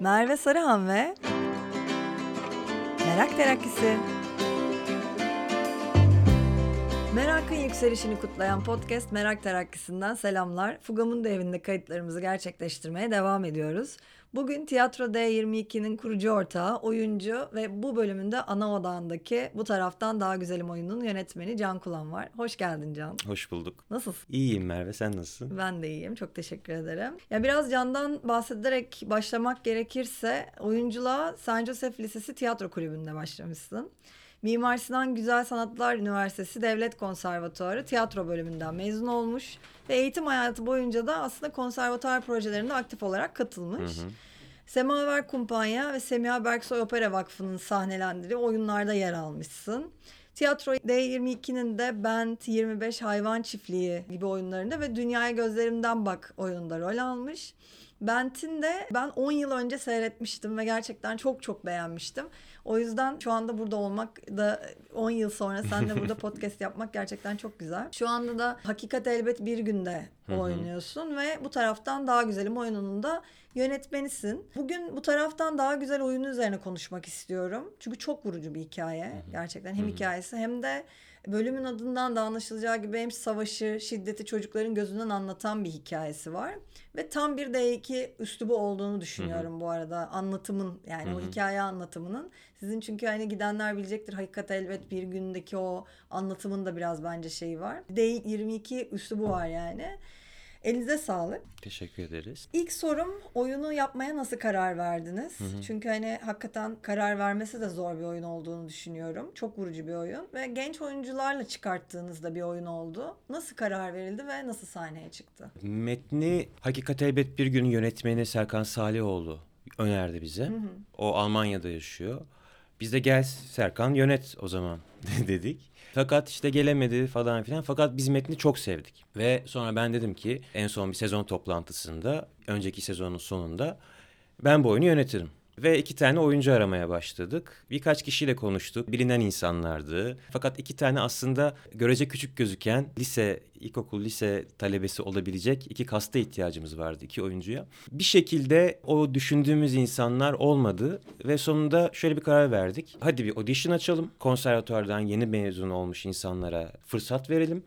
Merve Sarıhan ve Merak Terakkisi. Merakın yükselişini kutlayan podcast Merak Terakkisi'nden selamlar. Fugam'ın da evinde kayıtlarımızı gerçekleştirmeye devam ediyoruz. Bugün Tiyatro D22'nin kurucu ortağı, oyuncu ve bu bölümünde ana odağındaki bu taraftan daha güzelim oyunun yönetmeni Can Kulan var. Hoş geldin Can. Hoş bulduk. Nasılsın? İyiyim Merve sen nasılsın? Ben de iyiyim. Çok teşekkür ederim. Ya biraz Can'dan bahsederek başlamak gerekirse oyunculuğa San Josef Lisesi Tiyatro Kulübü'nde başlamışsın. Mimar Sinan Güzel Sanatlar Üniversitesi Devlet Konservatuarı tiyatro bölümünden mezun olmuş ve eğitim hayatı boyunca da aslında konservatuar projelerinde aktif olarak katılmış. Hı hı. Semaver Kumpanya ve Semiha Berksoy Opera Vakfı'nın sahnelendirdiği oyunlarda yer almışsın. Tiyatro D22'nin de Bent 25 Hayvan Çiftliği gibi oyunlarında ve Dünyaya Gözlerimden Bak oyununda rol almış. Bent'in de ben 10 yıl önce seyretmiştim ve gerçekten çok çok beğenmiştim. O yüzden şu anda burada olmak da 10 yıl sonra sen de burada podcast yapmak gerçekten çok güzel. Şu anda da Hakikat Elbet Bir Günde oynuyorsun ve bu taraftan Daha Güzelim oyununun da yönetmenisin. Bugün bu taraftan daha güzel oyunu üzerine konuşmak istiyorum. Çünkü çok vurucu bir hikaye gerçekten. Hem hikayesi hem de bölümün adından da anlaşılacağı gibi hem savaşı, şiddeti çocukların gözünden anlatan bir hikayesi var. Ve tam bir D2 üslubu olduğunu düşünüyorum Hı-hı. bu arada anlatımın yani Hı-hı. o hikaye anlatımının. Sizin çünkü hani gidenler bilecektir hakikat elbet bir gündeki o anlatımın da biraz bence şeyi var. D22 üslubu var yani. Elinize sağlık. Teşekkür ederiz. İlk sorum oyunu yapmaya nasıl karar verdiniz? Hı hı. Çünkü hani hakikaten karar vermesi de zor bir oyun olduğunu düşünüyorum. Çok vurucu bir oyun ve genç oyuncularla çıkarttığınızda bir oyun oldu. Nasıl karar verildi ve nasıl sahneye çıktı? Metni Hakikat Elbet Bir Gün yönetmeni Serkan Salihoğlu önerdi bize. Hı hı. O Almanya'da yaşıyor. Biz de gel Serkan yönet o zaman dedik. Fakat işte gelemedi falan filan. Fakat biz metni çok sevdik. Ve sonra ben dedim ki en son bir sezon toplantısında, önceki sezonun sonunda ben bu oyunu yönetirim. Ve iki tane oyuncu aramaya başladık. Birkaç kişiyle konuştuk. Bilinen insanlardı. Fakat iki tane aslında görece küçük gözüken lise, ilkokul, lise talebesi olabilecek iki kasta ihtiyacımız vardı iki oyuncuya. Bir şekilde o düşündüğümüz insanlar olmadı ve sonunda şöyle bir karar verdik. Hadi bir audition açalım. Konservatuardan yeni mezun olmuş insanlara fırsat verelim.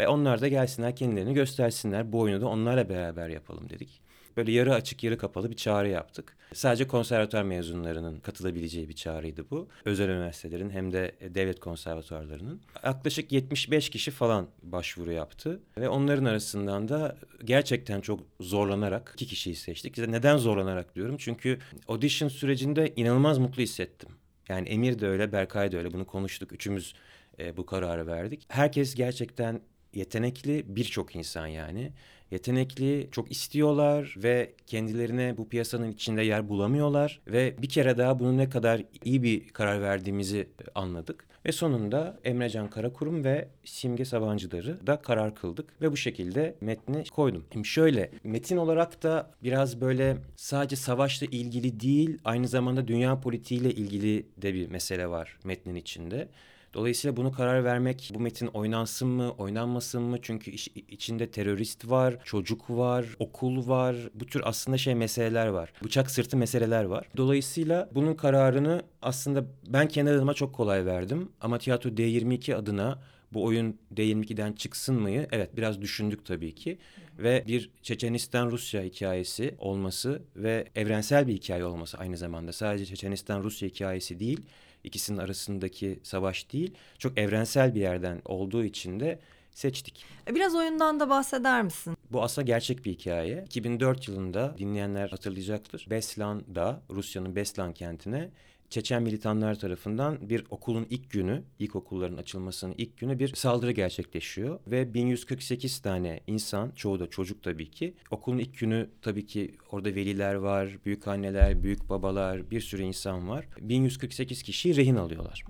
Ve onlar da gelsinler kendilerini göstersinler. Bu oyunu da onlarla beraber yapalım dedik böyle yarı açık yarı kapalı bir çağrı yaptık. Sadece konservatuar mezunlarının katılabileceği bir çağrıydı bu. Özel üniversitelerin hem de devlet konservatuarlarının. Yaklaşık 75 kişi falan başvuru yaptı. Ve onların arasından da gerçekten çok zorlanarak iki kişiyi seçtik. Neden zorlanarak diyorum? Çünkü audition sürecinde inanılmaz mutlu hissettim. Yani Emir de öyle, Berkay da öyle. Bunu konuştuk. Üçümüz e, bu kararı verdik. Herkes gerçekten yetenekli birçok insan yani yetenekli, çok istiyorlar ve kendilerine bu piyasanın içinde yer bulamıyorlar ve bir kere daha bunun ne kadar iyi bir karar verdiğimizi anladık. Ve sonunda Emrecan Karakurum ve Simge Sabancıları da karar kıldık ve bu şekilde metni koydum. Şimdi şöyle metin olarak da biraz böyle sadece savaşla ilgili değil aynı zamanda dünya politiğiyle ilgili de bir mesele var metnin içinde. Dolayısıyla bunu karar vermek bu metin oynansın mı, oynanmasın mı? Çünkü iş, içinde terörist var, çocuk var, okul var. Bu tür aslında şey meseleler var. Bıçak sırtı meseleler var. Dolayısıyla bunun kararını aslında ben kendi adıma çok kolay verdim. Ama Tiyatro D22 adına bu oyun D22'den çıksın mıyı? Evet biraz düşündük tabii ki. Ve bir Çeçenistan-Rusya hikayesi olması ve evrensel bir hikaye olması aynı zamanda. Sadece Çeçenistan-Rusya hikayesi değil ikisinin arasındaki savaş değil. Çok evrensel bir yerden olduğu için de seçtik. Biraz oyundan da bahseder misin? Bu aslında gerçek bir hikaye. 2004 yılında dinleyenler hatırlayacaktır. Beslan'da Rusya'nın Beslan kentine Çeçen militanlar tarafından bir okulun ilk günü, ilkokulların açılmasının ilk günü bir saldırı gerçekleşiyor. Ve 1148 tane insan, çoğu da çocuk tabii ki. Okulun ilk günü tabii ki orada veliler var, büyük anneler, büyük babalar, bir sürü insan var. 1148 kişiyi rehin alıyorlar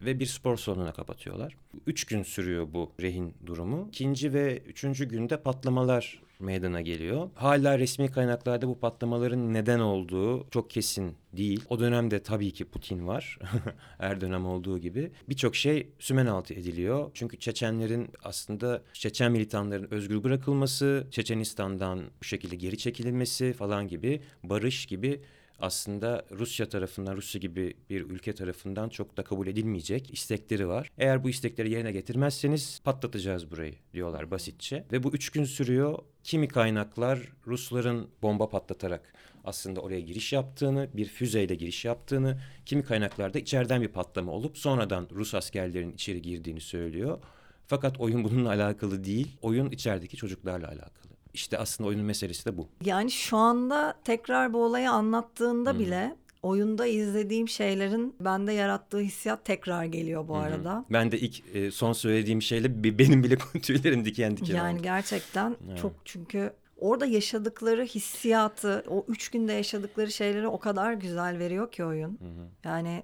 ve bir spor salonuna kapatıyorlar. Üç gün sürüyor bu rehin durumu. İkinci ve üçüncü günde patlamalar meydana geliyor. Hala resmi kaynaklarda bu patlamaların neden olduğu çok kesin değil. O dönemde tabii ki Putin var. Her dönem olduğu gibi. Birçok şey sümen altı ediliyor. Çünkü Çeçenlerin aslında Çeçen militanların özgür bırakılması, Çeçenistan'dan bu şekilde geri çekilmesi falan gibi barış gibi aslında Rusya tarafından, Rusya gibi bir ülke tarafından çok da kabul edilmeyecek istekleri var. Eğer bu istekleri yerine getirmezseniz patlatacağız burayı diyorlar basitçe. Ve bu üç gün sürüyor. Kimi kaynaklar Rusların bomba patlatarak aslında oraya giriş yaptığını, bir füzeyle giriş yaptığını, kimi kaynaklarda içeriden bir patlama olup sonradan Rus askerlerin içeri girdiğini söylüyor. Fakat oyun bununla alakalı değil, oyun içerideki çocuklarla alakalı. İşte aslında oyunun meselesi de bu. Yani şu anda tekrar bu olayı anlattığında hmm. bile oyunda izlediğim şeylerin bende yarattığı hissiyat tekrar geliyor bu Hı-hı. arada. Ben de ilk e, son söylediğim şeyle benim bile tüylerim diken diken Yani oldu. gerçekten evet. çok çünkü orada yaşadıkları hissiyatı, o üç günde yaşadıkları şeyleri o kadar güzel veriyor ki oyun. Hı-hı. Yani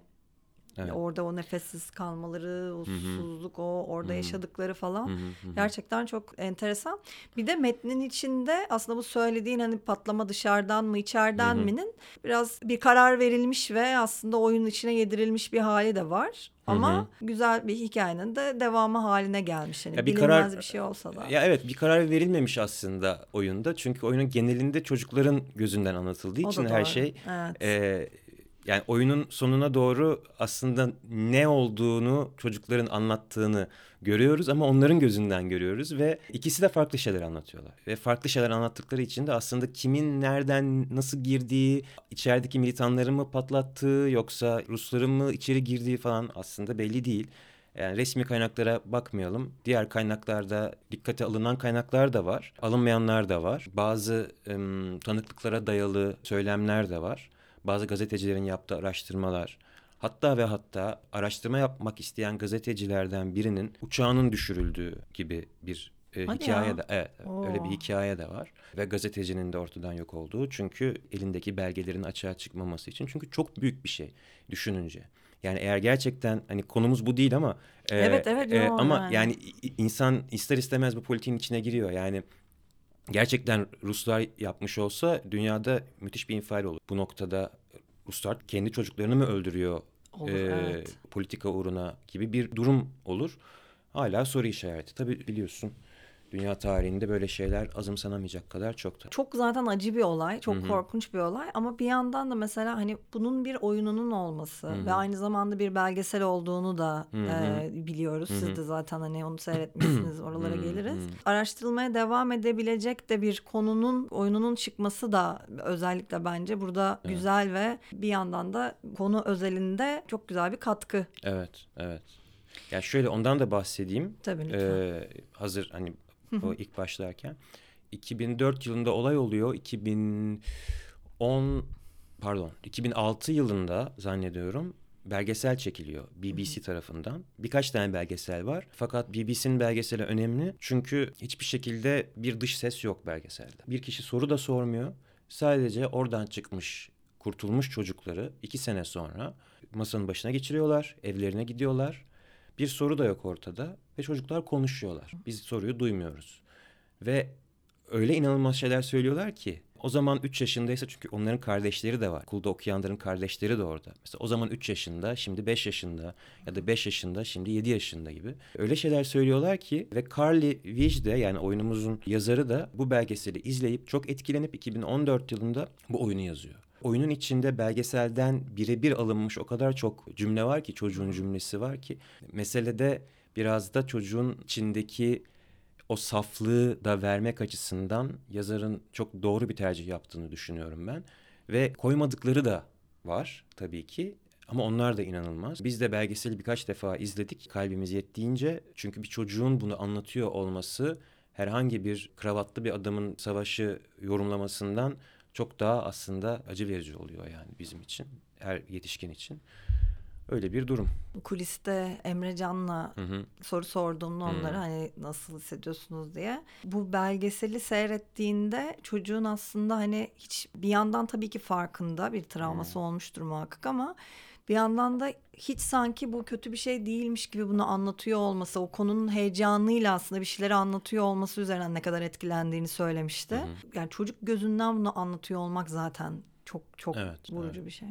Evet. Orada o nefessiz kalmaları, o susuzluk, o orada Hı-hı. yaşadıkları falan Hı-hı. gerçekten çok enteresan. Bir de metnin içinde aslında bu söylediğin hani patlama dışarıdan mı içeriden Hı-hı. mi'nin biraz bir karar verilmiş ve aslında oyunun içine yedirilmiş bir hali de var. Ama Hı-hı. güzel bir hikayenin de devamı haline gelmiş. Yani ya bir karar bir şey olsa da. Ya evet bir karar verilmemiş aslında oyunda. Çünkü oyunun genelinde çocukların gözünden anlatıldığı o için her şey evet. e, yani oyunun sonuna doğru aslında ne olduğunu çocukların anlattığını görüyoruz ama onların gözünden görüyoruz ve ikisi de farklı şeyler anlatıyorlar. Ve farklı şeyler anlattıkları için de aslında kimin nereden nasıl girdiği, içerideki militanları mı patlattığı yoksa Rusların mı içeri girdiği falan aslında belli değil. Yani resmi kaynaklara bakmayalım. Diğer kaynaklarda dikkate alınan kaynaklar da var. Alınmayanlar da var. Bazı ım, tanıklıklara dayalı söylemler de var bazı gazetecilerin yaptığı araştırmalar, hatta ve hatta araştırma yapmak isteyen gazetecilerden birinin uçağının düşürüldüğü gibi bir e, hikaye ya. de evet Oo. öyle bir hikaye de var ve gazetecinin de ortadan yok olduğu çünkü elindeki belgelerin açığa çıkmaması için çünkü çok büyük bir şey düşününce. Yani eğer gerçekten hani konumuz bu değil ama e, evet evet e, ama yani. yani insan ister istemez bu politiğin içine giriyor. Yani gerçekten Ruslar yapmış olsa dünyada müthiş bir infial olur. Bu noktada Ruslar kendi çocuklarını mı öldürüyor olur, e, evet. politika uğruna gibi bir durum olur. Hala soru işareti. Tabii biliyorsun dünya tarihinde böyle şeyler azımsanamayacak kadar çoktu. Çok zaten acı bir olay, çok Hı-hı. korkunç bir olay ama bir yandan da mesela hani bunun bir oyununun olması Hı-hı. ve aynı zamanda bir belgesel olduğunu da e, biliyoruz. Hı-hı. Siz de zaten hani onu seyretmişsiniz, oralara geliriz. Hı-hı. Araştırılmaya devam edebilecek de bir konunun oyununun çıkması da özellikle bence burada evet. güzel ve bir yandan da konu özelinde çok güzel bir katkı. Evet, evet. Ya şöyle ondan da bahsedeyim. Tabii lütfen. Ee, hazır hani o ilk başlarken. 2004 yılında olay oluyor. 2010 pardon 2006 yılında zannediyorum belgesel çekiliyor BBC tarafından. Birkaç tane belgesel var. Fakat BBC'nin belgeseli önemli. Çünkü hiçbir şekilde bir dış ses yok belgeselde. Bir kişi soru da sormuyor. Sadece oradan çıkmış, kurtulmuş çocukları iki sene sonra masanın başına geçiriyorlar. Evlerine gidiyorlar. Bir soru da yok ortada ve çocuklar konuşuyorlar. Biz soruyu duymuyoruz. Ve öyle inanılmaz şeyler söylüyorlar ki o zaman 3 yaşındaysa çünkü onların kardeşleri de var. Okulda okuyanların kardeşleri de orada. Mesela o zaman 3 yaşında, şimdi 5 yaşında ya da 5 yaşında, şimdi 7 yaşında gibi. Öyle şeyler söylüyorlar ki ve Carly Wij de yani oyunumuzun yazarı da bu belgeseli izleyip çok etkilenip 2014 yılında bu oyunu yazıyor. Oyunun içinde belgeselden birebir alınmış o kadar çok cümle var ki çocuğun cümlesi var ki meselede biraz da çocuğun içindeki o saflığı da vermek açısından yazarın çok doğru bir tercih yaptığını düşünüyorum ben. Ve koymadıkları da var tabii ki ama onlar da inanılmaz. Biz de belgeseli birkaç defa izledik kalbimiz yettiğince. Çünkü bir çocuğun bunu anlatıyor olması herhangi bir kravatlı bir adamın savaşı yorumlamasından çok daha aslında acı verici oluyor yani bizim için, her yetişkin için. Öyle bir durum. Kuliste Emre Can'la hı hı. soru sorduğumda onlara hı. hani nasıl hissediyorsunuz diye. Bu belgeseli seyrettiğinde çocuğun aslında hani hiç bir yandan tabii ki farkında bir travması hı. olmuştur muhakkak ama bir yandan da hiç sanki bu kötü bir şey değilmiş gibi bunu anlatıyor olması, o konunun heyecanıyla aslında bir şeyleri anlatıyor olması üzerinden ne kadar etkilendiğini söylemişti. Hı hı. Yani çocuk gözünden bunu anlatıyor olmak zaten çok çok evet, vurucu evet. bir şey.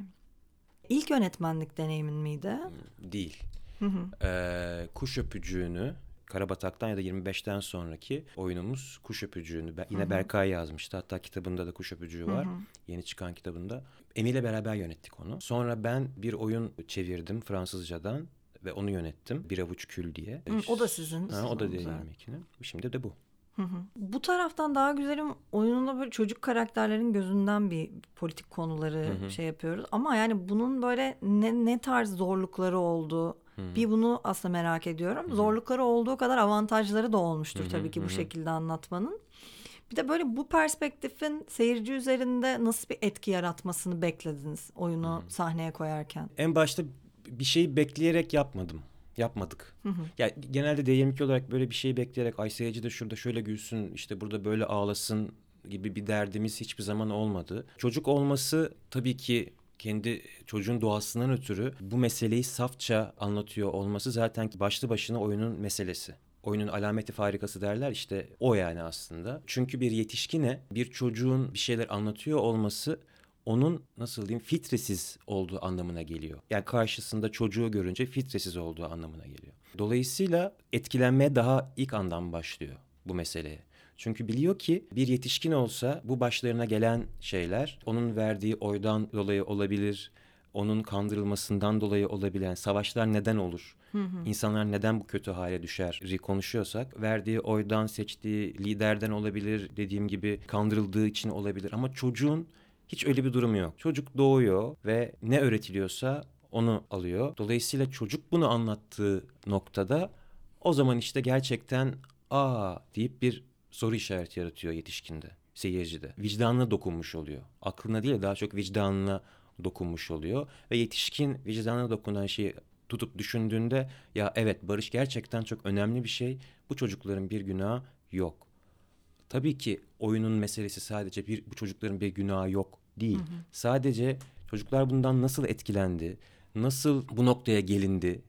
İlk yönetmenlik deneyimin miydi? Değil. Hı hı. Ee, kuş öpücüğünü Karabatak'tan ya da 25'ten sonraki oyunumuz Kuş Öpücüğü'nü. Yine Berkay yazmıştı. Hatta kitabında da Kuş Öpücüğü var. Yeni çıkan kitabında. Emir'le beraber yönettik onu. Sonra ben bir oyun çevirdim Fransızcadan ve onu yönettim. Bir avuç kül diye. Hı, o da sizin. Ha, o da ikinin. Şimdi de bu. Bu taraftan daha güzelim oyununda böyle çocuk karakterlerin gözünden bir politik konuları şey yapıyoruz. Ama yani bunun böyle ne, ne tarz zorlukları oldu? Bir bunu aslında merak ediyorum. Zorlukları olduğu kadar avantajları da olmuştur tabii ki bu şekilde anlatmanın. Bir de böyle bu perspektifin seyirci üzerinde nasıl bir etki yaratmasını beklediniz oyunu sahneye koyarken? En başta bir şeyi bekleyerek yapmadım. Yapmadık. Ya genelde D22 olarak böyle bir şeyi bekleyerek ay seyirci de şurada şöyle gülsün, işte burada böyle ağlasın gibi bir derdimiz hiçbir zaman olmadı. Çocuk olması tabii ki kendi çocuğun doğasından ötürü bu meseleyi safça anlatıyor olması zaten başlı başına oyunun meselesi. Oyunun alameti farikası derler işte o yani aslında. Çünkü bir yetişkine bir çocuğun bir şeyler anlatıyor olması onun nasıl diyeyim filtresiz olduğu anlamına geliyor. Yani karşısında çocuğu görünce filtresiz olduğu anlamına geliyor. Dolayısıyla etkilenmeye daha ilk andan başlıyor bu meseleye. Çünkü biliyor ki bir yetişkin olsa bu başlarına gelen şeyler onun verdiği oydan dolayı olabilir, onun kandırılmasından dolayı olabilen savaşlar neden olur? İnsanlar neden bu kötü hale düşer konuşuyorsak verdiği oydan seçtiği liderden olabilir dediğim gibi kandırıldığı için olabilir ama çocuğun hiç öyle bir durumu yok. Çocuk doğuyor ve ne öğretiliyorsa onu alıyor. Dolayısıyla çocuk bunu anlattığı noktada o zaman işte gerçekten aa deyip bir soru işareti yaratıyor yetişkinde, seyircide. Vicdanına dokunmuş oluyor. Aklına değil daha çok vicdanına dokunmuş oluyor. Ve yetişkin vicdanına dokunan şeyi tutup düşündüğünde ya evet barış gerçekten çok önemli bir şey. Bu çocukların bir günahı yok. Tabii ki oyunun meselesi sadece bir bu çocukların bir günahı yok değil. Sadece çocuklar bundan nasıl etkilendi, nasıl bu noktaya gelindi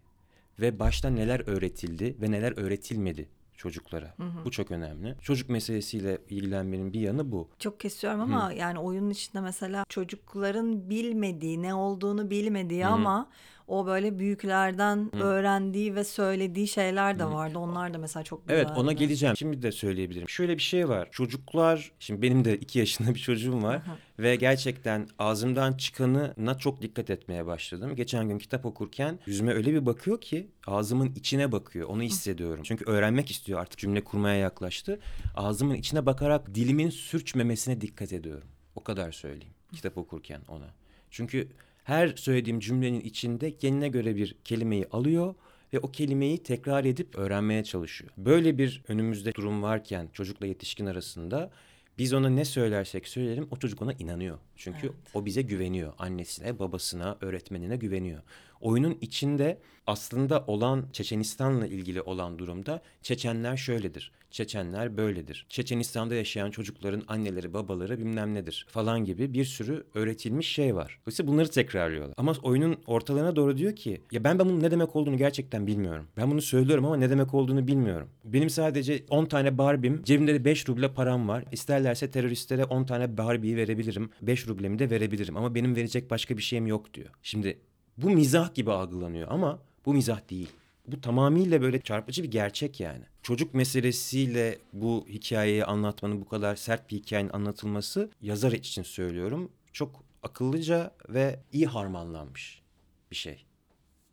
ve başta neler öğretildi ve neler öğretilmedi çocuklara. Bu çok önemli. Çocuk meselesiyle ilgilenmenin bir yanı bu. Çok kesiyorum ama yani oyunun içinde mesela çocukların bilmediği, ne olduğunu bilmediği ama o böyle büyüklerden öğrendiği ve söylediği şeyler de vardı. Onlar da mesela çok güzeldi. Evet ona geleceğim. Şimdi de söyleyebilirim. Şöyle bir şey var. Çocuklar, şimdi benim de iki yaşında bir çocuğum var. ve gerçekten ağzımdan çıkanına çok dikkat etmeye başladım. Geçen gün kitap okurken yüzüme öyle bir bakıyor ki ağzımın içine bakıyor. Onu hissediyorum. Çünkü öğrenmek istiyor artık cümle kurmaya yaklaştı. Ağzımın içine bakarak dilimin sürçmemesine dikkat ediyorum. O kadar söyleyeyim kitap okurken ona. Çünkü her söylediğim cümlenin içinde kendine göre bir kelimeyi alıyor ve o kelimeyi tekrar edip öğrenmeye çalışıyor. Böyle bir önümüzde durum varken çocukla yetişkin arasında biz ona ne söylersek söyleyelim o çocuk ona inanıyor. Çünkü o bize güveniyor. Annesine, babasına, öğretmenine güveniyor. Oyunun içinde aslında olan Çeçenistan'la ilgili olan durumda Çeçenler şöyledir. Çeçenler böyledir. Çeçenistan'da yaşayan çocukların anneleri, babaları bilmem nedir falan gibi bir sürü öğretilmiş şey var. Dolayısıyla bunları tekrarlıyorlar. Ama oyunun ortalarına doğru diyor ki ya ben, ben bunun ne demek olduğunu gerçekten bilmiyorum. Ben bunu söylüyorum ama ne demek olduğunu bilmiyorum. Benim sadece 10 tane Barbie'm, cebimde de 5 ruble param var. İsterlerse teröristlere 10 tane Barbie'yi verebilirim. 5 rublemi de verebilirim ama benim verecek başka bir şeyim yok diyor. Şimdi bu mizah gibi algılanıyor ama bu mizah değil. Bu tamamıyla böyle çarpıcı bir gerçek yani. Çocuk meselesiyle bu hikayeyi anlatmanın bu kadar sert bir hikayenin anlatılması yazar için söylüyorum. Çok akıllıca ve iyi harmanlanmış bir şey.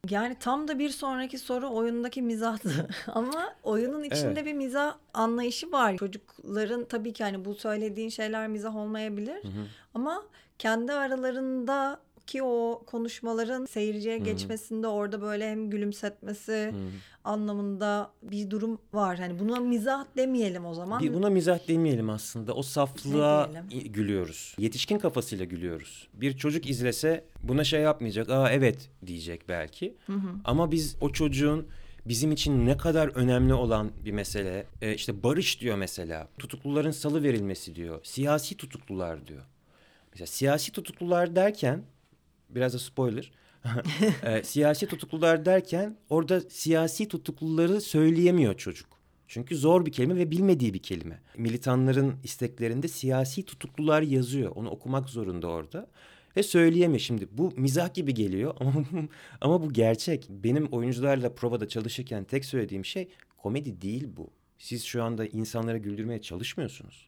Yani tam da bir sonraki soru oyundaki mizahtı. Ama oyunun içinde Evet. bir mizah anlayışı var. Çocukların tabii ki hani bu söylediğin şeyler mizah olmayabilir. Ama kendi aralarında ki o konuşmaların seyirciye geçmesinde orada böyle hem gülümsetmesi anlamında bir durum var. Hani buna mizah demeyelim o zaman. Bir buna mizah demeyelim aslında. O saflığa gülüyoruz. Yetişkin kafasıyla gülüyoruz. Bir çocuk izlese buna şey yapmayacak. Aa evet diyecek belki. Ama biz o çocuğun bizim için ne kadar önemli olan bir mesele. e, işte barış diyor mesela. Tutukluların salı verilmesi diyor. Siyasi tutuklular diyor. Mesela siyasi tutuklular derken biraz da spoiler. E, siyasi tutuklular derken orada siyasi tutukluları söyleyemiyor çocuk. Çünkü zor bir kelime ve bilmediği bir kelime. Militanların isteklerinde siyasi tutuklular yazıyor. Onu okumak zorunda orada. Ve söyleyemiyor şimdi. Bu mizah gibi geliyor ama, ama bu gerçek. Benim oyuncularla provada çalışırken tek söylediğim şey komedi değil bu. Siz şu anda insanlara güldürmeye çalışmıyorsunuz.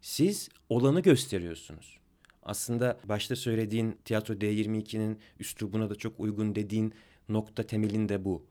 Siz olanı gösteriyorsunuz. Aslında başta söylediğin tiyatro D22'nin üslubuna da çok uygun dediğin nokta temelinde bu.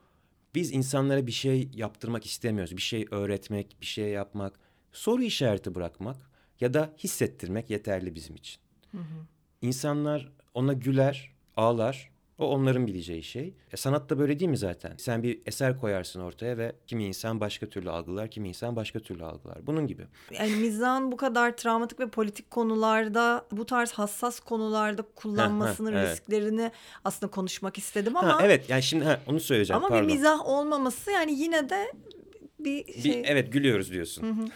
Biz insanlara bir şey yaptırmak istemiyoruz. Bir şey öğretmek, bir şey yapmak, soru işareti bırakmak ya da hissettirmek yeterli bizim için. Hı hı. İnsanlar ona güler, ağlar o onların bileceği şey. E, sanat da böyle değil mi zaten? Sen bir eser koyarsın ortaya ve kimi insan başka türlü algılar, kimi insan başka türlü algılar. Bunun gibi. Yani mizahın bu kadar travmatik ve politik konularda, bu tarz hassas konularda kullanmasının ha, ha, evet. risklerini aslında konuşmak istedim ama... Ha, evet yani şimdi ha, onu söyleyeceğim ama pardon. bir mizah olmaması yani yine de bir şey... Bir, evet gülüyoruz diyorsun.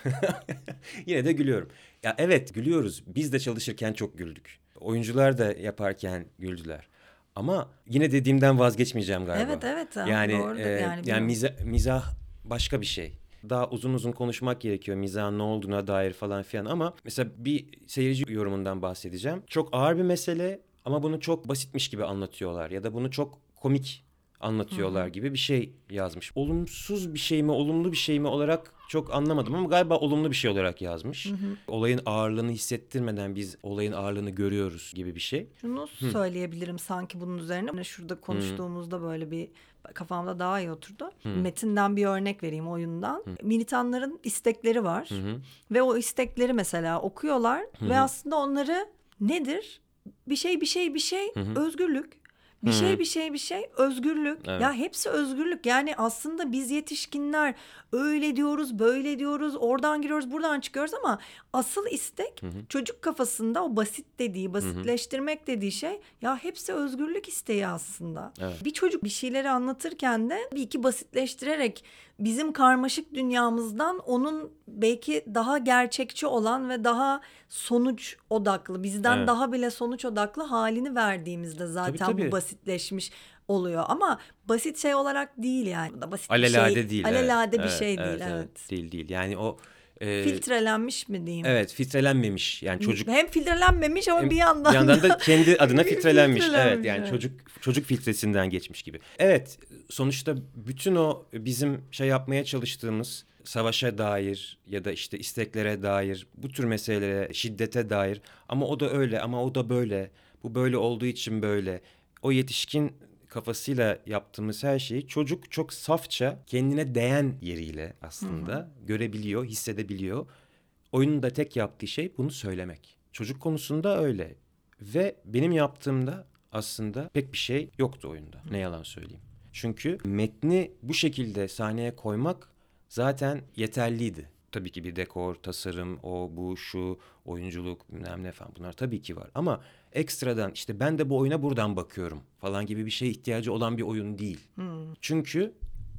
yine de gülüyorum. Ya evet gülüyoruz. Biz de çalışırken çok güldük. Oyuncular da yaparken güldüler. Ama yine dediğimden vazgeçmeyeceğim galiba. Evet evet. Yani doğru, e, yani, yani mizah, mizah başka bir şey. Daha uzun uzun konuşmak gerekiyor mizahın ne olduğuna dair falan filan ama mesela bir seyirci yorumundan bahsedeceğim. Çok ağır bir mesele ama bunu çok basitmiş gibi anlatıyorlar ya da bunu çok komik anlatıyorlar Hı-hı. gibi bir şey yazmış. Olumsuz bir şey mi, olumlu bir şey mi olarak çok anlamadım ama galiba olumlu bir şey olarak yazmış. Hı-hı. Olayın ağırlığını hissettirmeden biz olayın ağırlığını görüyoruz gibi bir şey. Şunu Hı. söyleyebilirim sanki bunun üzerine. Hani şurada konuştuğumuzda Hı. böyle bir kafamda daha iyi oturdu. Hı. Metinden bir örnek vereyim oyundan. Hı. Militanların istekleri var. Hı hı. Ve o istekleri mesela okuyorlar hı hı. ve aslında onları nedir? Bir şey bir şey bir şey hı hı. özgürlük bir şey bir şey bir şey özgürlük. Evet. Ya hepsi özgürlük. Yani aslında biz yetişkinler öyle diyoruz, böyle diyoruz, oradan giriyoruz, buradan çıkıyoruz ama asıl istek hı hı. çocuk kafasında o basit dediği, basitleştirmek hı hı. dediği şey ya hepsi özgürlük isteği aslında. Evet. Bir çocuk bir şeyleri anlatırken de bir iki basitleştirerek bizim karmaşık dünyamızdan onun belki daha gerçekçi olan ve daha sonuç odaklı, bizden evet. daha bile sonuç odaklı halini verdiğimizde zaten tabii, tabii. bu basitleşmiş oluyor ama basit şey olarak değil yani. Basit alelade bir şey, değil. Alelade evet. bir şey evet, değil evet. evet. Değil değil. Yani o e, filtrelenmiş mi diyeyim? Evet, filtrelenmemiş. Yani çocuk hem filtrelenmemiş ama hem, bir yandan bir yandan da kendi adına filtrelenmiş. filtrelenmiş evet, yani evet. çocuk çocuk filtresinden geçmiş gibi. Evet, sonuçta bütün o bizim şey yapmaya çalıştığımız savaşa dair ya da işte isteklere dair bu tür meselelere, şiddete dair ama o da öyle ama o da böyle. Bu böyle olduğu için böyle. O yetişkin kafasıyla yaptığımız her şeyi çocuk çok safça kendine değen yeriyle aslında hı hı. görebiliyor, hissedebiliyor. Oyunun da tek yaptığı şey bunu söylemek. Çocuk konusunda öyle. Ve benim yaptığımda aslında pek bir şey yoktu oyunda. Ne yalan söyleyeyim. Çünkü metni bu şekilde sahneye koymak zaten yeterliydi. Tabii ki bir dekor, tasarım, o, bu, şu, oyunculuk, bilmem ne falan bunlar tabii ki var. Ama ekstradan işte ben de bu oyuna buradan bakıyorum falan gibi bir şeye ihtiyacı olan bir oyun değil. Hmm. Çünkü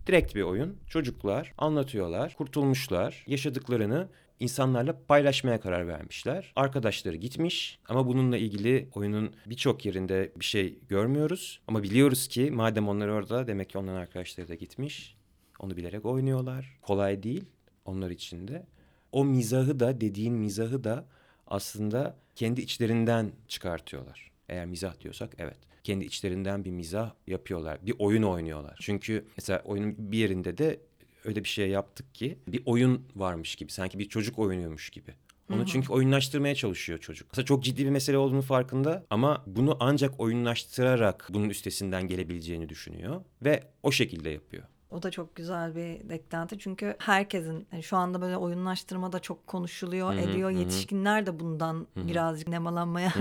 direkt bir oyun. Çocuklar anlatıyorlar, kurtulmuşlar, yaşadıklarını insanlarla paylaşmaya karar vermişler. Arkadaşları gitmiş ama bununla ilgili oyunun birçok yerinde bir şey görmüyoruz. Ama biliyoruz ki madem onlar orada demek ki onların arkadaşları da gitmiş. Onu bilerek oynuyorlar. Kolay değil onlar için de. O mizahı da dediğin mizahı da aslında kendi içlerinden çıkartıyorlar. Eğer mizah diyorsak evet. Kendi içlerinden bir mizah yapıyorlar. Bir oyun oynuyorlar. Çünkü mesela oyunun bir yerinde de öyle bir şey yaptık ki bir oyun varmış gibi. Sanki bir çocuk oynuyormuş gibi. Onu Hı-hı. çünkü oyunlaştırmaya çalışıyor çocuk. Aslında çok ciddi bir mesele olduğunu farkında ama bunu ancak oyunlaştırarak bunun üstesinden gelebileceğini düşünüyor ve o şekilde yapıyor. O da çok güzel bir beklenti çünkü herkesin yani şu anda böyle oyunlaştırma da çok konuşuluyor, hı hı, ediyor. Hı. Yetişkinler de bundan hı. birazcık nemalanmaya,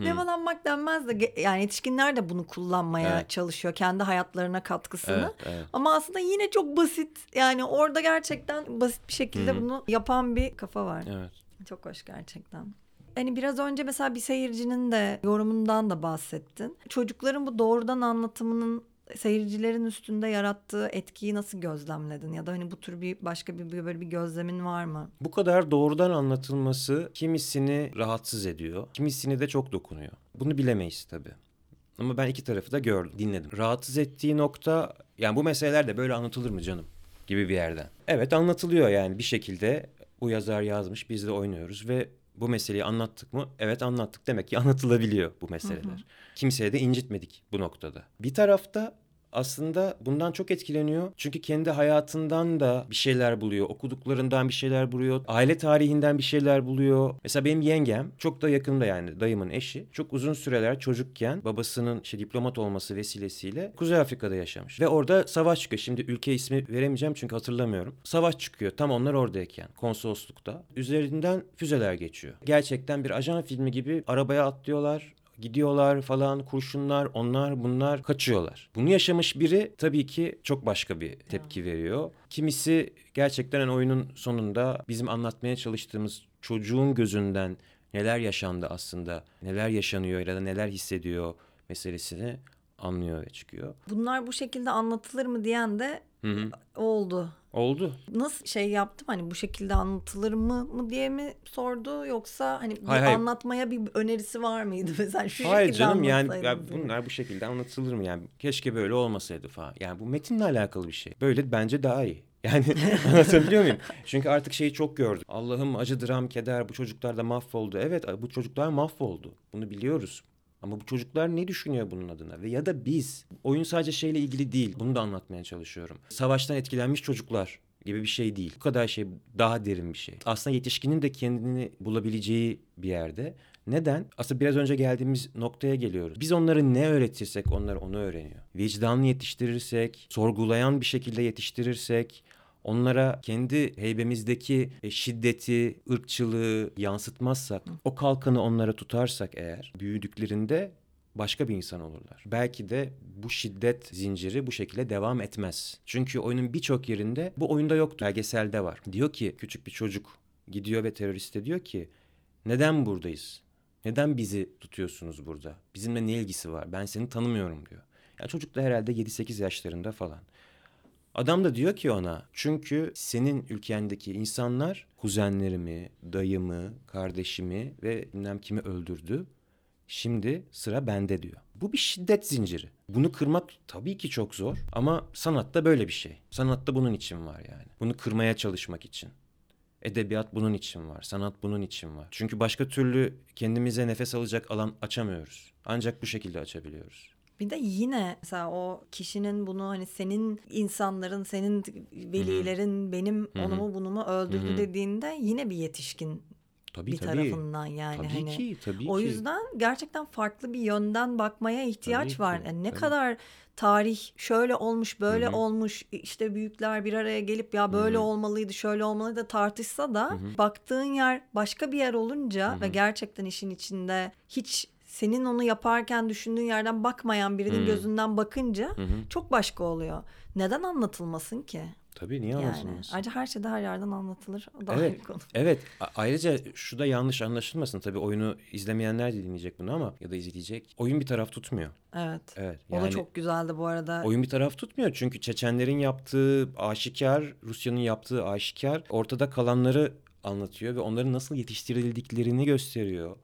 nemalanmak denmez de yani yetişkinler de bunu kullanmaya evet. çalışıyor kendi hayatlarına katkısını. Evet, evet. Ama aslında yine çok basit yani orada gerçekten basit bir şekilde hı. bunu yapan bir kafa var. Evet. Çok hoş gerçekten. Hani biraz önce mesela bir seyircinin de yorumundan da bahsettin. Çocukların bu doğrudan anlatımının seyircilerin üstünde yarattığı etkiyi nasıl gözlemledin ya da hani bu tür bir başka bir böyle bir gözlemin var mı? Bu kadar doğrudan anlatılması kimisini rahatsız ediyor, kimisini de çok dokunuyor. Bunu bilemeyiz tabii. Ama ben iki tarafı da gördüm, dinledim. Rahatsız ettiği nokta yani bu meseleler de böyle anlatılır mı canım gibi bir yerden. Evet anlatılıyor yani bir şekilde bu yazar yazmış biz de oynuyoruz ve bu meseleyi anlattık mı? Evet anlattık. Demek ki anlatılabiliyor bu meseleler. Hı hı. Kimseye de incitmedik bu noktada. Bir tarafta aslında bundan çok etkileniyor. Çünkü kendi hayatından da bir şeyler buluyor. Okuduklarından bir şeyler buluyor. Aile tarihinden bir şeyler buluyor. Mesela benim yengem çok da yakında yani dayımın eşi. Çok uzun süreler çocukken babasının işte diplomat olması vesilesiyle Kuzey Afrika'da yaşamış. Ve orada savaş çıkıyor. Şimdi ülke ismi veremeyeceğim çünkü hatırlamıyorum. Savaş çıkıyor. Tam onlar oradayken konsoloslukta. Üzerinden füzeler geçiyor. Gerçekten bir ajan filmi gibi arabaya atlıyorlar gidiyorlar falan kurşunlar onlar bunlar kaçıyorlar. Bunu yaşamış biri tabii ki çok başka bir tepki veriyor. Kimisi gerçekten hani oyunun sonunda bizim anlatmaya çalıştığımız çocuğun gözünden neler yaşandı aslında, neler yaşanıyor ya da neler hissediyor meselesini anlıyor ve çıkıyor. Bunlar bu şekilde anlatılır mı diyen de Hı hı. oldu. Oldu. Nasıl şey yaptım hani bu şekilde anlatılır mı mı diye mi sordu yoksa hani hayır, hayır. anlatmaya bir önerisi var mıydı mesela şu hayır şekilde canım yani ya bunlar bu şekilde anlatılır mı yani keşke böyle olmasaydı falan. Yani bu metinle alakalı bir şey. Böyle bence daha iyi. Yani anlatabiliyor muyum? Çünkü artık şeyi çok gördük. Allah'ım acı dram keder bu çocuklar da mahvoldu. Evet bu çocuklar mahvoldu. Bunu biliyoruz. Ama bu çocuklar ne düşünüyor bunun adına? Ve ya da biz. Oyun sadece şeyle ilgili değil. Bunu da anlatmaya çalışıyorum. Savaştan etkilenmiş çocuklar gibi bir şey değil. Bu kadar şey daha derin bir şey. Aslında yetişkinin de kendini bulabileceği bir yerde. Neden? Aslında biraz önce geldiğimiz noktaya geliyoruz. Biz onları ne öğretirsek onlar onu öğreniyor. Vicdanlı yetiştirirsek, sorgulayan bir şekilde yetiştirirsek, onlara kendi heybemizdeki e, şiddeti, ırkçılığı yansıtmazsak, o kalkanı onlara tutarsak eğer büyüdüklerinde başka bir insan olurlar. Belki de bu şiddet zinciri bu şekilde devam etmez. Çünkü oyunun birçok yerinde bu oyunda yoktu. Belgeselde var. Diyor ki küçük bir çocuk gidiyor ve teröriste diyor ki neden buradayız? Neden bizi tutuyorsunuz burada? Bizimle ne ilgisi var? Ben seni tanımıyorum diyor. Ya çocuk da herhalde 7-8 yaşlarında falan. Adam da diyor ki ona çünkü senin ülkendeki insanlar kuzenlerimi, dayımı, kardeşimi ve bilmem kimi öldürdü. Şimdi sıra bende diyor. Bu bir şiddet zinciri. Bunu kırmak tabii ki çok zor ama sanatta böyle bir şey. Sanatta bunun için var yani. Bunu kırmaya çalışmak için. Edebiyat bunun için var. Sanat bunun için var. Çünkü başka türlü kendimize nefes alacak alan açamıyoruz. Ancak bu şekilde açabiliyoruz. Bir de yine mesela o kişinin bunu hani senin insanların, senin velilerin Hı-hı. benim Hı-hı. onumu bunumu öldürdü Hı-hı. dediğinde yine bir yetişkin Tabii, bir tabii. tarafından yani tabii hani. Ki, tabii o yüzden ki. gerçekten farklı bir yönden bakmaya ihtiyaç tabii var. Ki, yani ne tabii. kadar tarih şöyle olmuş, böyle Hı-hı. olmuş, işte büyükler bir araya gelip ya böyle Hı-hı. olmalıydı, şöyle olmalıydı tartışsa da Hı-hı. baktığın yer başka bir yer olunca Hı-hı. ve gerçekten işin içinde hiç senin onu yaparken düşündüğün yerden bakmayan birinin hmm. gözünden bakınca hı çok başka oluyor. Neden anlatılmasın ki? Tabii niye yani, anlatılmasın? Ayrıca her şey de her yerden anlatılır. O da evet, konu. Evet. ayrıca şu da yanlış anlaşılmasın. Tabii oyunu izlemeyenler de dinleyecek bunu ama ya da izleyecek. Oyun bir taraf tutmuyor. Evet. Evet. Yani, o da çok güzeldi bu arada. Oyun bir taraf tutmuyor. Çünkü Çeçenlerin yaptığı aşikar, Rusya'nın yaptığı aşikar. Ortada kalanları anlatıyor ve onların nasıl yetiştirildiklerini gösteriyor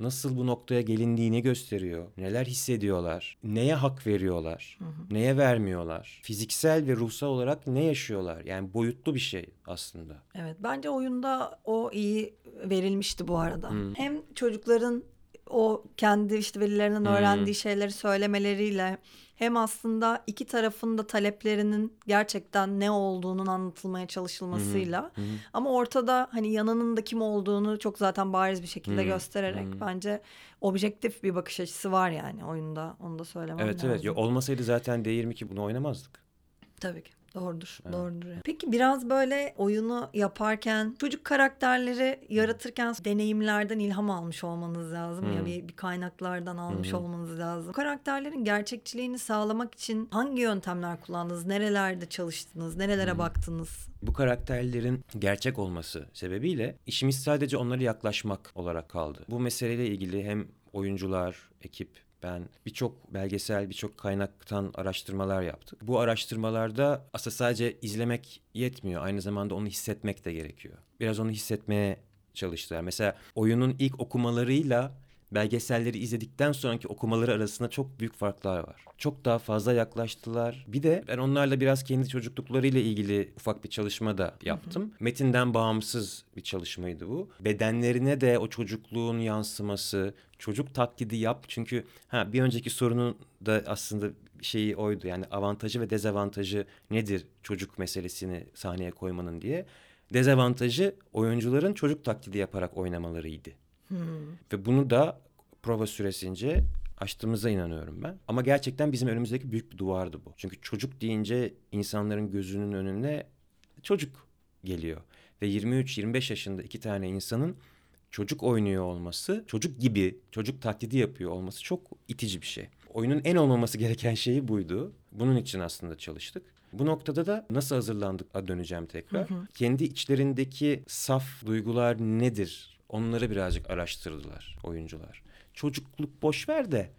nasıl bu noktaya gelindiğini gösteriyor. Neler hissediyorlar, neye hak veriyorlar, hı hı. neye vermiyorlar. Fiziksel ve ruhsal olarak ne yaşıyorlar? Yani boyutlu bir şey aslında. Evet bence oyunda o iyi verilmişti bu arada. Hı. Hem çocukların o kendi işte velilerinden öğrendiği hmm. şeyleri söylemeleriyle hem aslında iki tarafın da taleplerinin gerçekten ne olduğunun anlatılmaya çalışılmasıyla hı hı. ama ortada hani yanının da kim olduğunu çok zaten bariz bir şekilde hı. göstererek hı. bence objektif bir bakış açısı var yani oyunda onu da söylemem evet, lazım. Evet evet olmasaydı zaten değir ki bunu oynamazdık. Tabii ki. Doğrudur, evet. doğrudur. Peki biraz böyle oyunu yaparken çocuk karakterleri yaratırken deneyimlerden ilham almış olmanız lazım hmm. ya bir, bir kaynaklardan almış hmm. olmanız lazım. karakterlerin gerçekçiliğini sağlamak için hangi yöntemler kullandınız? Nerelerde çalıştınız? Nerelere hmm. baktınız? Bu karakterlerin gerçek olması sebebiyle işimiz sadece onlara yaklaşmak olarak kaldı. Bu meseleyle ilgili hem oyuncular, ekip ben birçok belgesel, birçok kaynaktan araştırmalar yaptık. Bu araştırmalarda aslında sadece izlemek yetmiyor. Aynı zamanda onu hissetmek de gerekiyor. Biraz onu hissetmeye çalıştılar. Mesela oyunun ilk okumalarıyla belgeselleri izledikten sonraki okumaları arasında çok büyük farklar var. Çok daha fazla yaklaştılar. Bir de ben onlarla biraz kendi çocukluklarıyla ilgili ufak bir çalışma da yaptım. Hı hı. Metinden bağımsız bir çalışmaydı bu. Bedenlerine de o çocukluğun yansıması, çocuk taklidi yap. Çünkü ha bir önceki sorunun da aslında şeyi oydu. Yani avantajı ve dezavantajı nedir çocuk meselesini sahneye koymanın diye. Dezavantajı oyuncuların çocuk taklidi yaparak oynamalarıydı. Hmm. Ve bunu da prova süresince aştığımıza inanıyorum ben. Ama gerçekten bizim önümüzdeki büyük bir duvardı bu. Çünkü çocuk deyince insanların gözünün önüne çocuk geliyor. Ve 23-25 yaşında iki tane insanın çocuk oynuyor olması, çocuk gibi, çocuk taklidi yapıyor olması çok itici bir şey. Oyunun en olmaması gereken şeyi buydu. Bunun için aslında çalıştık. Bu noktada da nasıl hazırlandık döneceğim tekrar. Kendi içlerindeki saf duygular nedir? Onları birazcık araştırdılar oyuncular. Çocukluk boş ver de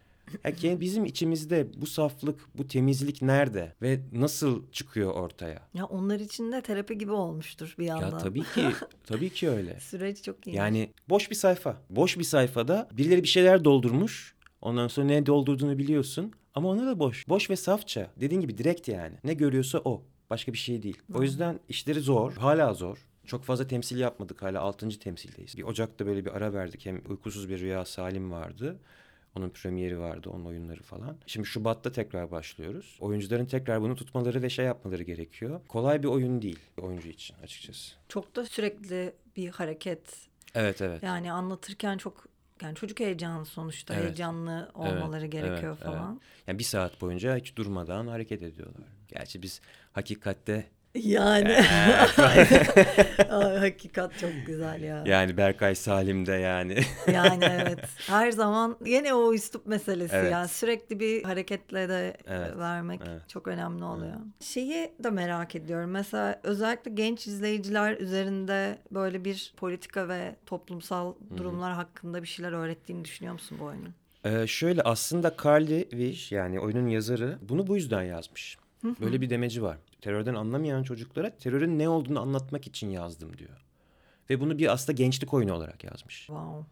yani bizim içimizde bu saflık, bu temizlik nerede ve nasıl çıkıyor ortaya? Ya onlar için de terapi gibi olmuştur bir yandan. Ya tabii ki, tabii ki öyle. Süreç çok iyi. Yani boş bir sayfa. Boş bir sayfada birileri bir şeyler doldurmuş. Ondan sonra ne doldurduğunu biliyorsun. Ama ona da boş. Boş ve safça. Dediğin gibi direkt yani. Ne görüyorsa o. Başka bir şey değil. O yüzden işleri zor. Hala zor. Çok fazla temsil yapmadık hala 6. temsildeyiz. Bir Ocak'ta böyle bir ara verdik. Hem Uykusuz Bir Rüya Salim vardı. Onun premieri vardı, onun oyunları falan. Şimdi Şubat'ta tekrar başlıyoruz. Oyuncuların tekrar bunu tutmaları ve şey yapmaları gerekiyor. Kolay bir oyun değil oyuncu için açıkçası. Çok da sürekli bir hareket. Evet evet. Yani anlatırken çok yani çocuk heyecanı sonuçta Evet. heyecanlı olmaları Evet, gerekiyor evet, falan. Yani bir saat boyunca hiç durmadan hareket ediyorlar. Gerçi biz hakikatte Yani Ay, hakikat çok güzel ya. yani Berkay Salim de yani. Yani evet. Her zaman yine o üslup meselesi Evet. yani sürekli bir hareketle de Evet, vermek evet. çok önemli oluyor. Şeyi de merak ediyorum. Mesela özellikle genç izleyiciler üzerinde böyle bir politika ve toplumsal durumlar hakkında bir şeyler öğrettiğini düşünüyor musun bu oyunun? Ee, şöyle aslında Carly Wish yani oyunun yazarı bunu bu yüzden yazmış. Böyle bir demeci var. Terörden anlamayan çocuklara terörün ne olduğunu anlatmak için yazdım diyor. Ve bunu bir aslında gençlik oyunu olarak yazmış. Wow.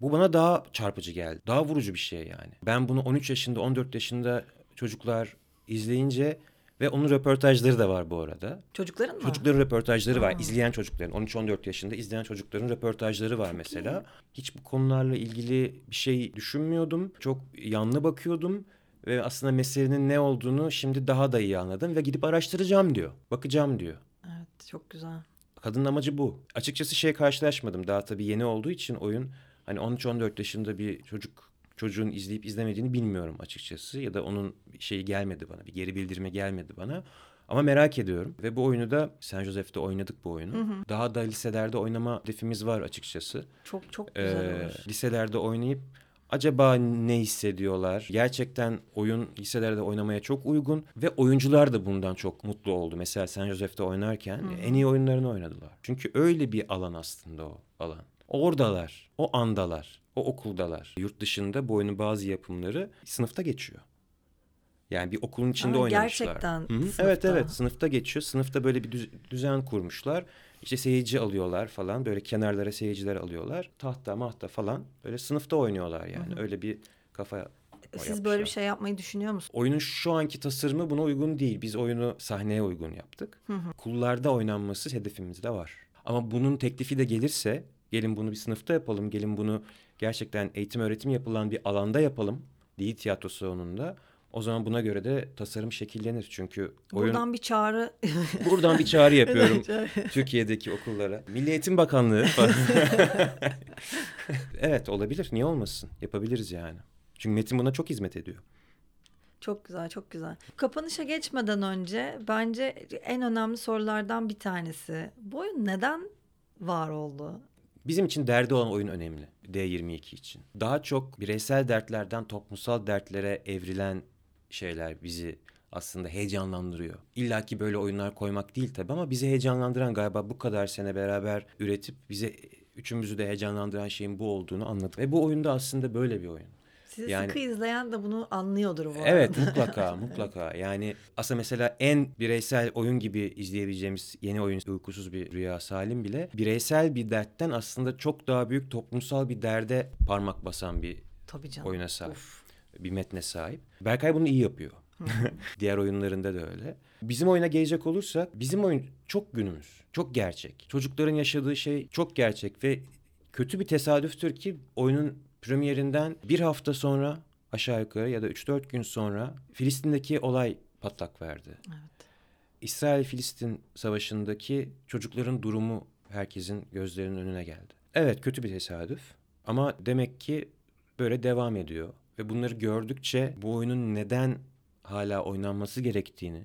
Bu bana daha çarpıcı geldi. Daha vurucu bir şey yani. Ben bunu 13 yaşında 14 yaşında çocuklar izleyince ve onun röportajları da var bu arada. Çocukların mı? Çocukların röportajları var. İzleyen çocukların 13-14 yaşında izleyen çocukların röportajları var mesela. Hiç bu konularla ilgili bir şey düşünmüyordum. Çok yanlı bakıyordum ve aslında meselenin ne olduğunu şimdi daha da iyi anladım ve gidip araştıracağım diyor. Bakacağım diyor. Evet çok güzel. Kadının amacı bu. Açıkçası şey karşılaşmadım. Daha tabii yeni olduğu için oyun hani 13-14 yaşında bir çocuk çocuğun izleyip izlemediğini bilmiyorum açıkçası ya da onun şeyi gelmedi bana. Bir geri bildirimi gelmedi bana. Ama merak ediyorum ve bu oyunu da San Jose'de oynadık bu oyunu. Daha da liselerde oynama hedefimiz var açıkçası. Çok çok güzel Ee, olur. liselerde oynayıp acaba ne hissediyorlar? Gerçekten oyun liselerde oynamaya çok uygun ve oyuncular da bundan çok mutlu oldu. Mesela San Jose'de oynarken en iyi oyunlarını oynadılar. Çünkü öyle bir alan aslında o alan. Oradalar, o andalar, o okuldalar. Yurt dışında bu oyunun bazı yapımları sınıfta geçiyor. Yani bir okulun içinde Aa, oynamışlar. gerçekten Hı hı. sınıfta. Evet evet sınıfta geçiyor. Sınıfta böyle bir düz- düzen kurmuşlar. İşte seyirci alıyorlar falan. Böyle kenarlara seyirciler alıyorlar. Tahta mahta falan. Böyle sınıfta oynuyorlar yani. Öyle bir kafa Siz böyle bir şey yapmayı düşünüyor musunuz? Oyunun şu anki tasarımı buna uygun değil. Biz oyunu sahneye uygun yaptık. Kullarda oynanması hedefimizde var. Ama bunun teklifi de gelirse gelin bunu bir sınıfta yapalım. Gelin bunu gerçekten eğitim öğretim yapılan bir alanda yapalım. Değil tiyatro salonunda. O zaman buna göre de tasarım şekillenir. Çünkü oyun Buradan bir çağrı. buradan bir çağrı yapıyorum Türkiye'deki okullara. Milli Eğitim Bakanlığı falan. evet olabilir. Niye olmasın? Yapabiliriz yani. Çünkü Metin buna çok hizmet ediyor. Çok güzel, çok güzel. Kapanışa geçmeden önce bence en önemli sorulardan bir tanesi. Bu oyun neden var oldu? Bizim için derdi olan oyun önemli. D22 için. Daha çok bireysel dertlerden toplumsal dertlere evrilen şeyler bizi aslında heyecanlandırıyor. İlla ki böyle oyunlar koymak değil tabii ama bizi heyecanlandıran galiba bu kadar sene beraber üretip bize üçümüzü de heyecanlandıran şeyin bu olduğunu anladık. Ve bu oyunda aslında böyle bir oyun. Sizi Yani- sıkı izleyen de bunu anlıyordur bu Evet arada. mutlaka mutlaka. Yani aslında mesela en bireysel oyun gibi izleyebileceğimiz yeni oyun Uykusuz Bir Rüya Salim bile bireysel bir dertten aslında çok daha büyük toplumsal bir derde parmak basan bir Tabii canım. oyuna sahip. Of. Bir metne sahip. Berkay bunu iyi yapıyor. Diğer oyunlarında da öyle. Bizim oyuna gelecek olursak bizim oyun çok günümüz. Çok gerçek. Çocukların yaşadığı şey çok gerçek ve kötü bir tesadüftür ki oyunun premierinden bir hafta sonra aşağı yukarı ya da 3-4 gün sonra Filistin'deki olay patlak verdi. Evet. İsrail-Filistin savaşındaki çocukların durumu herkesin gözlerinin önüne geldi. Evet kötü bir tesadüf ama demek ki böyle devam ediyor. Ve bunları gördükçe bu oyunun neden hala oynanması gerektiğini,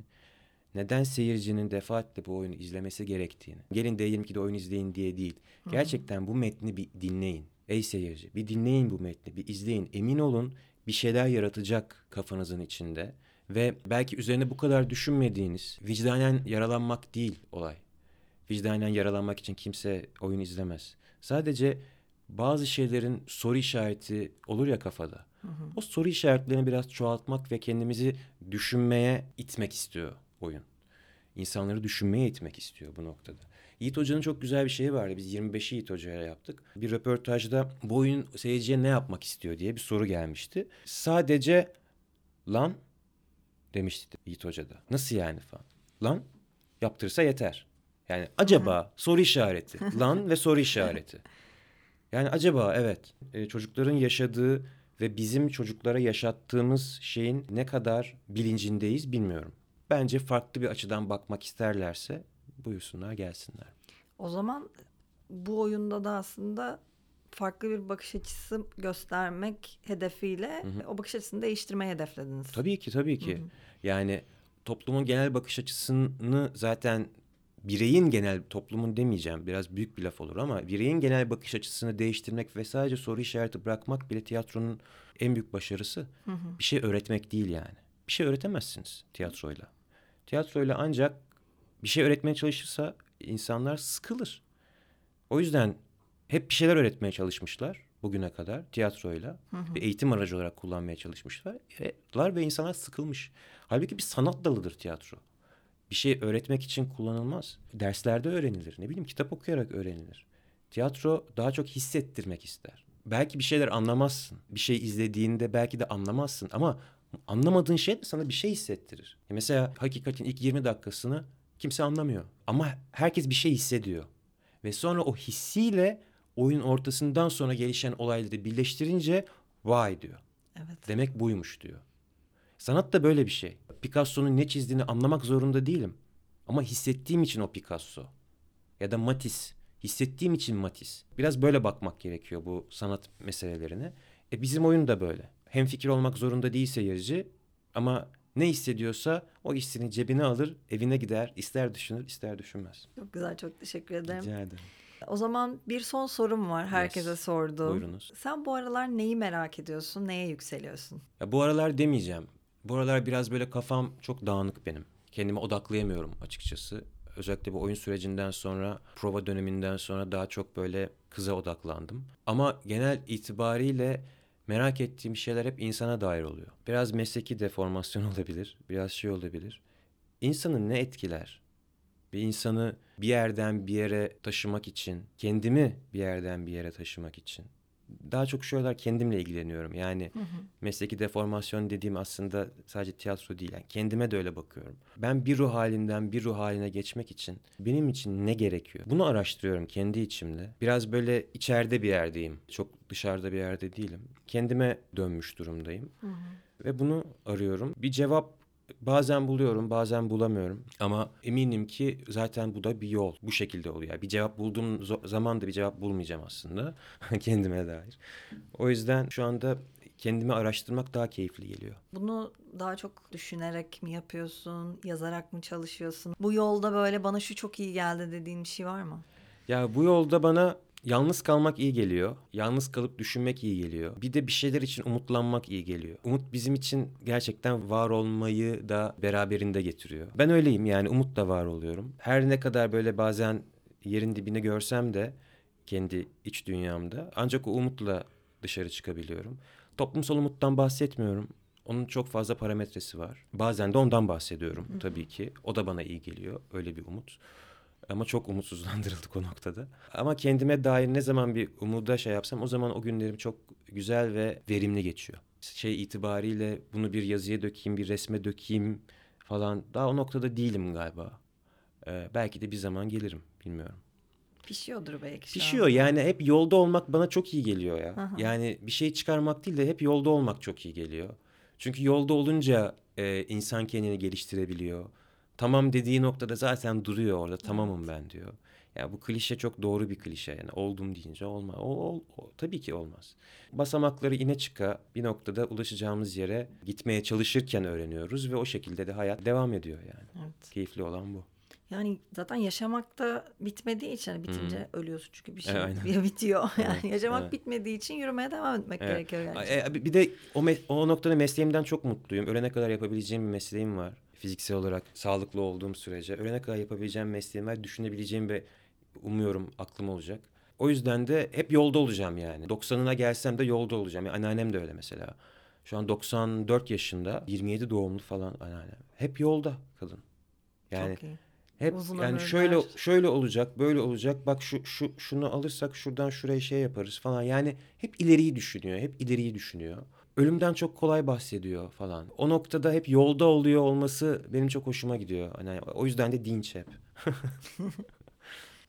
neden seyircinin defaatle bu oyunu izlemesi gerektiğini. Gelin de oyun izleyin diye değil. Gerçekten bu metni bir dinleyin. Ey seyirci bir dinleyin bu metni bir izleyin. Emin olun bir şeyler yaratacak kafanızın içinde. Ve belki üzerine bu kadar düşünmediğiniz vicdanen yaralanmak değil olay. Vicdanen yaralanmak için kimse oyun izlemez. Sadece bazı şeylerin soru işareti olur ya kafada. O soru işaretlerini biraz çoğaltmak ve kendimizi düşünmeye itmek istiyor oyun. İnsanları düşünmeye itmek istiyor bu noktada. Yiğit Hoca'nın çok güzel bir şeyi vardı. Biz 25'i Yiğit Hoca'ya yaptık. Bir röportajda bu oyun seyirciye ne yapmak istiyor diye bir soru gelmişti. Sadece lan demişti Yiğit Hoca da. Nasıl yani falan. Lan yaptırsa yeter. Yani acaba soru işareti. Lan ve soru işareti. Yani acaba evet e, çocukların yaşadığı ve bizim çocuklara yaşattığımız şeyin ne kadar bilincindeyiz bilmiyorum. Bence farklı bir açıdan bakmak isterlerse buyursunlar gelsinler. O zaman bu oyunda da aslında farklı bir bakış açısı göstermek hedefiyle o bakış açısını değiştirmeyi hedeflediniz. Tabii ki tabii ki. Yani toplumun genel bakış açısını zaten bireyin genel toplumun demeyeceğim biraz büyük bir laf olur ama bireyin genel bakış açısını değiştirmek ve sadece soru işareti bırakmak bile tiyatronun en büyük başarısı. Bir şey öğretmek değil yani. Bir şey öğretemezsiniz tiyatroyla. Tiyatroyla ancak bir şey öğretmeye çalışırsa insanlar sıkılır. O yüzden hep bir şeyler öğretmeye çalışmışlar bugüne kadar tiyatroyla. Bir eğitim aracı olarak kullanmaya çalışmışlar. ve insanlar sıkılmış. Halbuki bir sanat dalıdır tiyatro bir şey öğretmek için kullanılmaz. Derslerde öğrenilir. Ne bileyim kitap okuyarak öğrenilir. Tiyatro daha çok hissettirmek ister. Belki bir şeyler anlamazsın. Bir şey izlediğinde belki de anlamazsın ama anlamadığın şey de sana bir şey hissettirir. Mesela hakikatin ilk 20 dakikasını kimse anlamıyor. Ama herkes bir şey hissediyor. Ve sonra o hissiyle oyun ortasından sonra gelişen olayları birleştirince vay diyor. Evet. Demek buymuş diyor. Sanat da böyle bir şey. Picasso'nun ne çizdiğini anlamak zorunda değilim. Ama hissettiğim için o Picasso. Ya da Matisse. Hissettiğim için Matisse. Biraz böyle bakmak gerekiyor bu sanat meselelerine. E bizim oyun da böyle. Hem fikir olmak zorunda değil seyirci ama ne hissediyorsa o hissini cebine alır, evine gider, ister düşünür, ister düşünmez. Çok güzel, çok teşekkür ederim. Rica ederim. O zaman bir son sorum var herkese Yes. sorduğum. Buyurunuz. Sen bu aralar neyi merak ediyorsun, neye yükseliyorsun? Ya bu aralar demeyeceğim. Bu aralar biraz böyle kafam çok dağınık benim. Kendime odaklayamıyorum açıkçası. Özellikle bu oyun sürecinden sonra, prova döneminden sonra daha çok böyle kıza odaklandım. Ama genel itibariyle merak ettiğim şeyler hep insana dair oluyor. Biraz mesleki deformasyon olabilir, biraz şey olabilir. İnsanı ne etkiler? Bir insanı bir yerden bir yere taşımak için, kendimi bir yerden bir yere taşımak için daha çok şöyle kendimle ilgileniyorum. Yani hı hı. mesleki deformasyon dediğim aslında sadece tiyatro değil. Yani kendime de öyle bakıyorum. Ben bir ruh halinden bir ruh haline geçmek için benim için ne gerekiyor? Bunu araştırıyorum kendi içimde. Biraz böyle içeride bir yerdeyim. Çok dışarıda bir yerde değilim. Kendime dönmüş durumdayım. Hı hı. Ve bunu arıyorum. Bir cevap Bazen buluyorum, bazen bulamıyorum. Ama eminim ki zaten bu da bir yol. Bu şekilde oluyor. Bir cevap bulduğum zaman da bir cevap bulmayacağım aslında kendime dair. O yüzden şu anda kendimi araştırmak daha keyifli geliyor. Bunu daha çok düşünerek mi yapıyorsun, yazarak mı çalışıyorsun? Bu yolda böyle bana şu çok iyi geldi dediğin bir şey var mı? Ya bu yolda bana Yalnız kalmak iyi geliyor. Yalnız kalıp düşünmek iyi geliyor. Bir de bir şeyler için umutlanmak iyi geliyor. Umut bizim için gerçekten var olmayı da beraberinde getiriyor. Ben öyleyim yani umutla var oluyorum. Her ne kadar böyle bazen yerin dibini görsem de kendi iç dünyamda ancak o umutla dışarı çıkabiliyorum. Toplumsal umuttan bahsetmiyorum. Onun çok fazla parametresi var. Bazen de ondan bahsediyorum tabii ki. O da bana iyi geliyor. Öyle bir umut. Ama çok umutsuzlandırıldık o noktada. Ama kendime dair ne zaman bir umuda şey yapsam o zaman o günlerim çok güzel ve verimli geçiyor. Şey itibariyle bunu bir yazıya dökeyim, bir resme dökeyim falan daha o noktada değilim galiba. Ee, belki de bir zaman gelirim bilmiyorum. Pişiyordur belki şu Pişiyor anda. yani hep yolda olmak bana çok iyi geliyor ya. Aha. Yani bir şey çıkarmak değil de hep yolda olmak çok iyi geliyor. Çünkü yolda olunca e, insan kendini geliştirebiliyor. Tamam dediği noktada zaten duruyor orada tamamım ben diyor. Ya bu klişe çok doğru bir klişe yani oldum deyince olmaz. O, o- o- tabii ki olmaz. Basamakları ine çıka bir noktada ulaşacağımız yere gitmeye çalışırken öğreniyoruz ve o şekilde de hayat devam ediyor yani. Evet. Keyifli olan bu. Yani zaten yaşamakta bitmediği için hani bitince ölüyorsun çünkü bir şey E, aynen. bir bitiyor. Yani Evet, yaşamak evet. bitmediği için yürümeye devam etmek Evet. gerekiyor gerçekten. E, bir de o, o noktada mesleğimden çok mutluyum. Ölene kadar yapabileceğim bir mesleğim var. Fiziksel olarak sağlıklı olduğum sürece. Ölene kadar yapabileceğim mesleğim var. Düşünebileceğim ve umuyorum aklım olacak. O yüzden de hep yolda olacağım yani. 90'ına gelsem de yolda olacağım. Yani anneannem de öyle mesela. Şu an 94 yaşında. 27 doğumlu falan anneannem. Hep yolda kadın. Yani Çok iyi. hep Uzun yani ömürler. şöyle şöyle olacak, böyle olacak. Bak şu şu şunu alırsak şuradan şuraya şey yaparız falan. Yani hep ileriyi düşünüyor, hep ileriyi düşünüyor. Ölümden çok kolay bahsediyor falan. O noktada hep yolda oluyor olması benim çok hoşuma gidiyor. Hani o yüzden de dinç hep.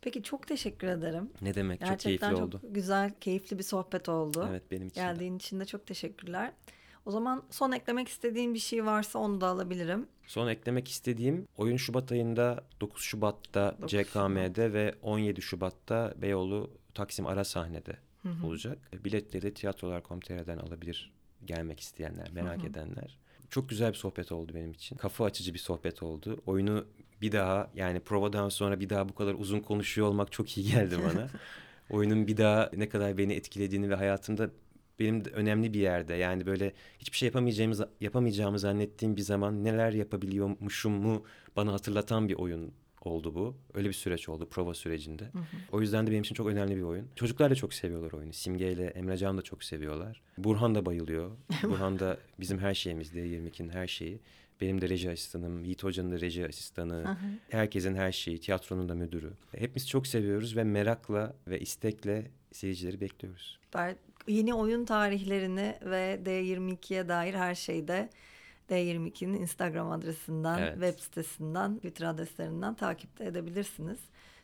Peki çok teşekkür ederim. Ne demek çok Gerçekten keyifli çok oldu. güzel, keyifli bir sohbet oldu. Evet benim için. de. Geldiğin için de çok teşekkürler. O zaman son eklemek istediğin bir şey varsa onu da alabilirim. Son eklemek istediğim oyun Şubat ayında 9 Şubat'ta 9 CKM'de ve 17 Şubat'ta Beyoğlu Taksim ara sahnede olacak. Biletleri tiyatrolar.com.tr'den alabilir gelmek isteyenler, merak edenler. Çok güzel bir sohbet oldu benim için. Kafa açıcı bir sohbet oldu. Oyunu bir daha yani provadan sonra bir daha bu kadar uzun konuşuyor olmak çok iyi geldi bana. Oyunun bir daha ne kadar beni etkilediğini ve hayatımda benim de önemli bir yerde. Yani böyle hiçbir şey yapamayacağımız yapamayacağımı zannettiğim bir zaman neler yapabiliyormuşum mu bana hatırlatan bir oyun oldu bu. Öyle bir süreç oldu prova sürecinde. O yüzden de benim için çok önemli bir oyun. Çocuklar da çok seviyorlar oyunu. Simge ile Emrecan da çok seviyorlar. Burhan da bayılıyor. Burhan da bizim her şeyimiz. D22'nin her şeyi. Benim de reji asistanım, Yiğit Hoca'nın da reji asistanı, herkesin her şeyi, tiyatronun da müdürü. Hepimiz çok seviyoruz ve merakla ve istekle seyircileri bekliyoruz. Yeni oyun tarihlerini ve D22'ye dair her şeyde D22'nin Instagram adresinden, Evet. web sitesinden, Twitter adreslerinden takip de edebilirsiniz.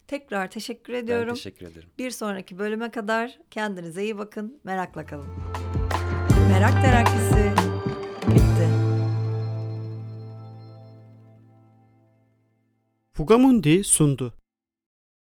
Tekrar teşekkür Ben ediyorum. teşekkür ederim. Bir sonraki bölüme kadar kendinize iyi bakın, merakla kalın. Merak terakisi bitti. Fugamundi sundu.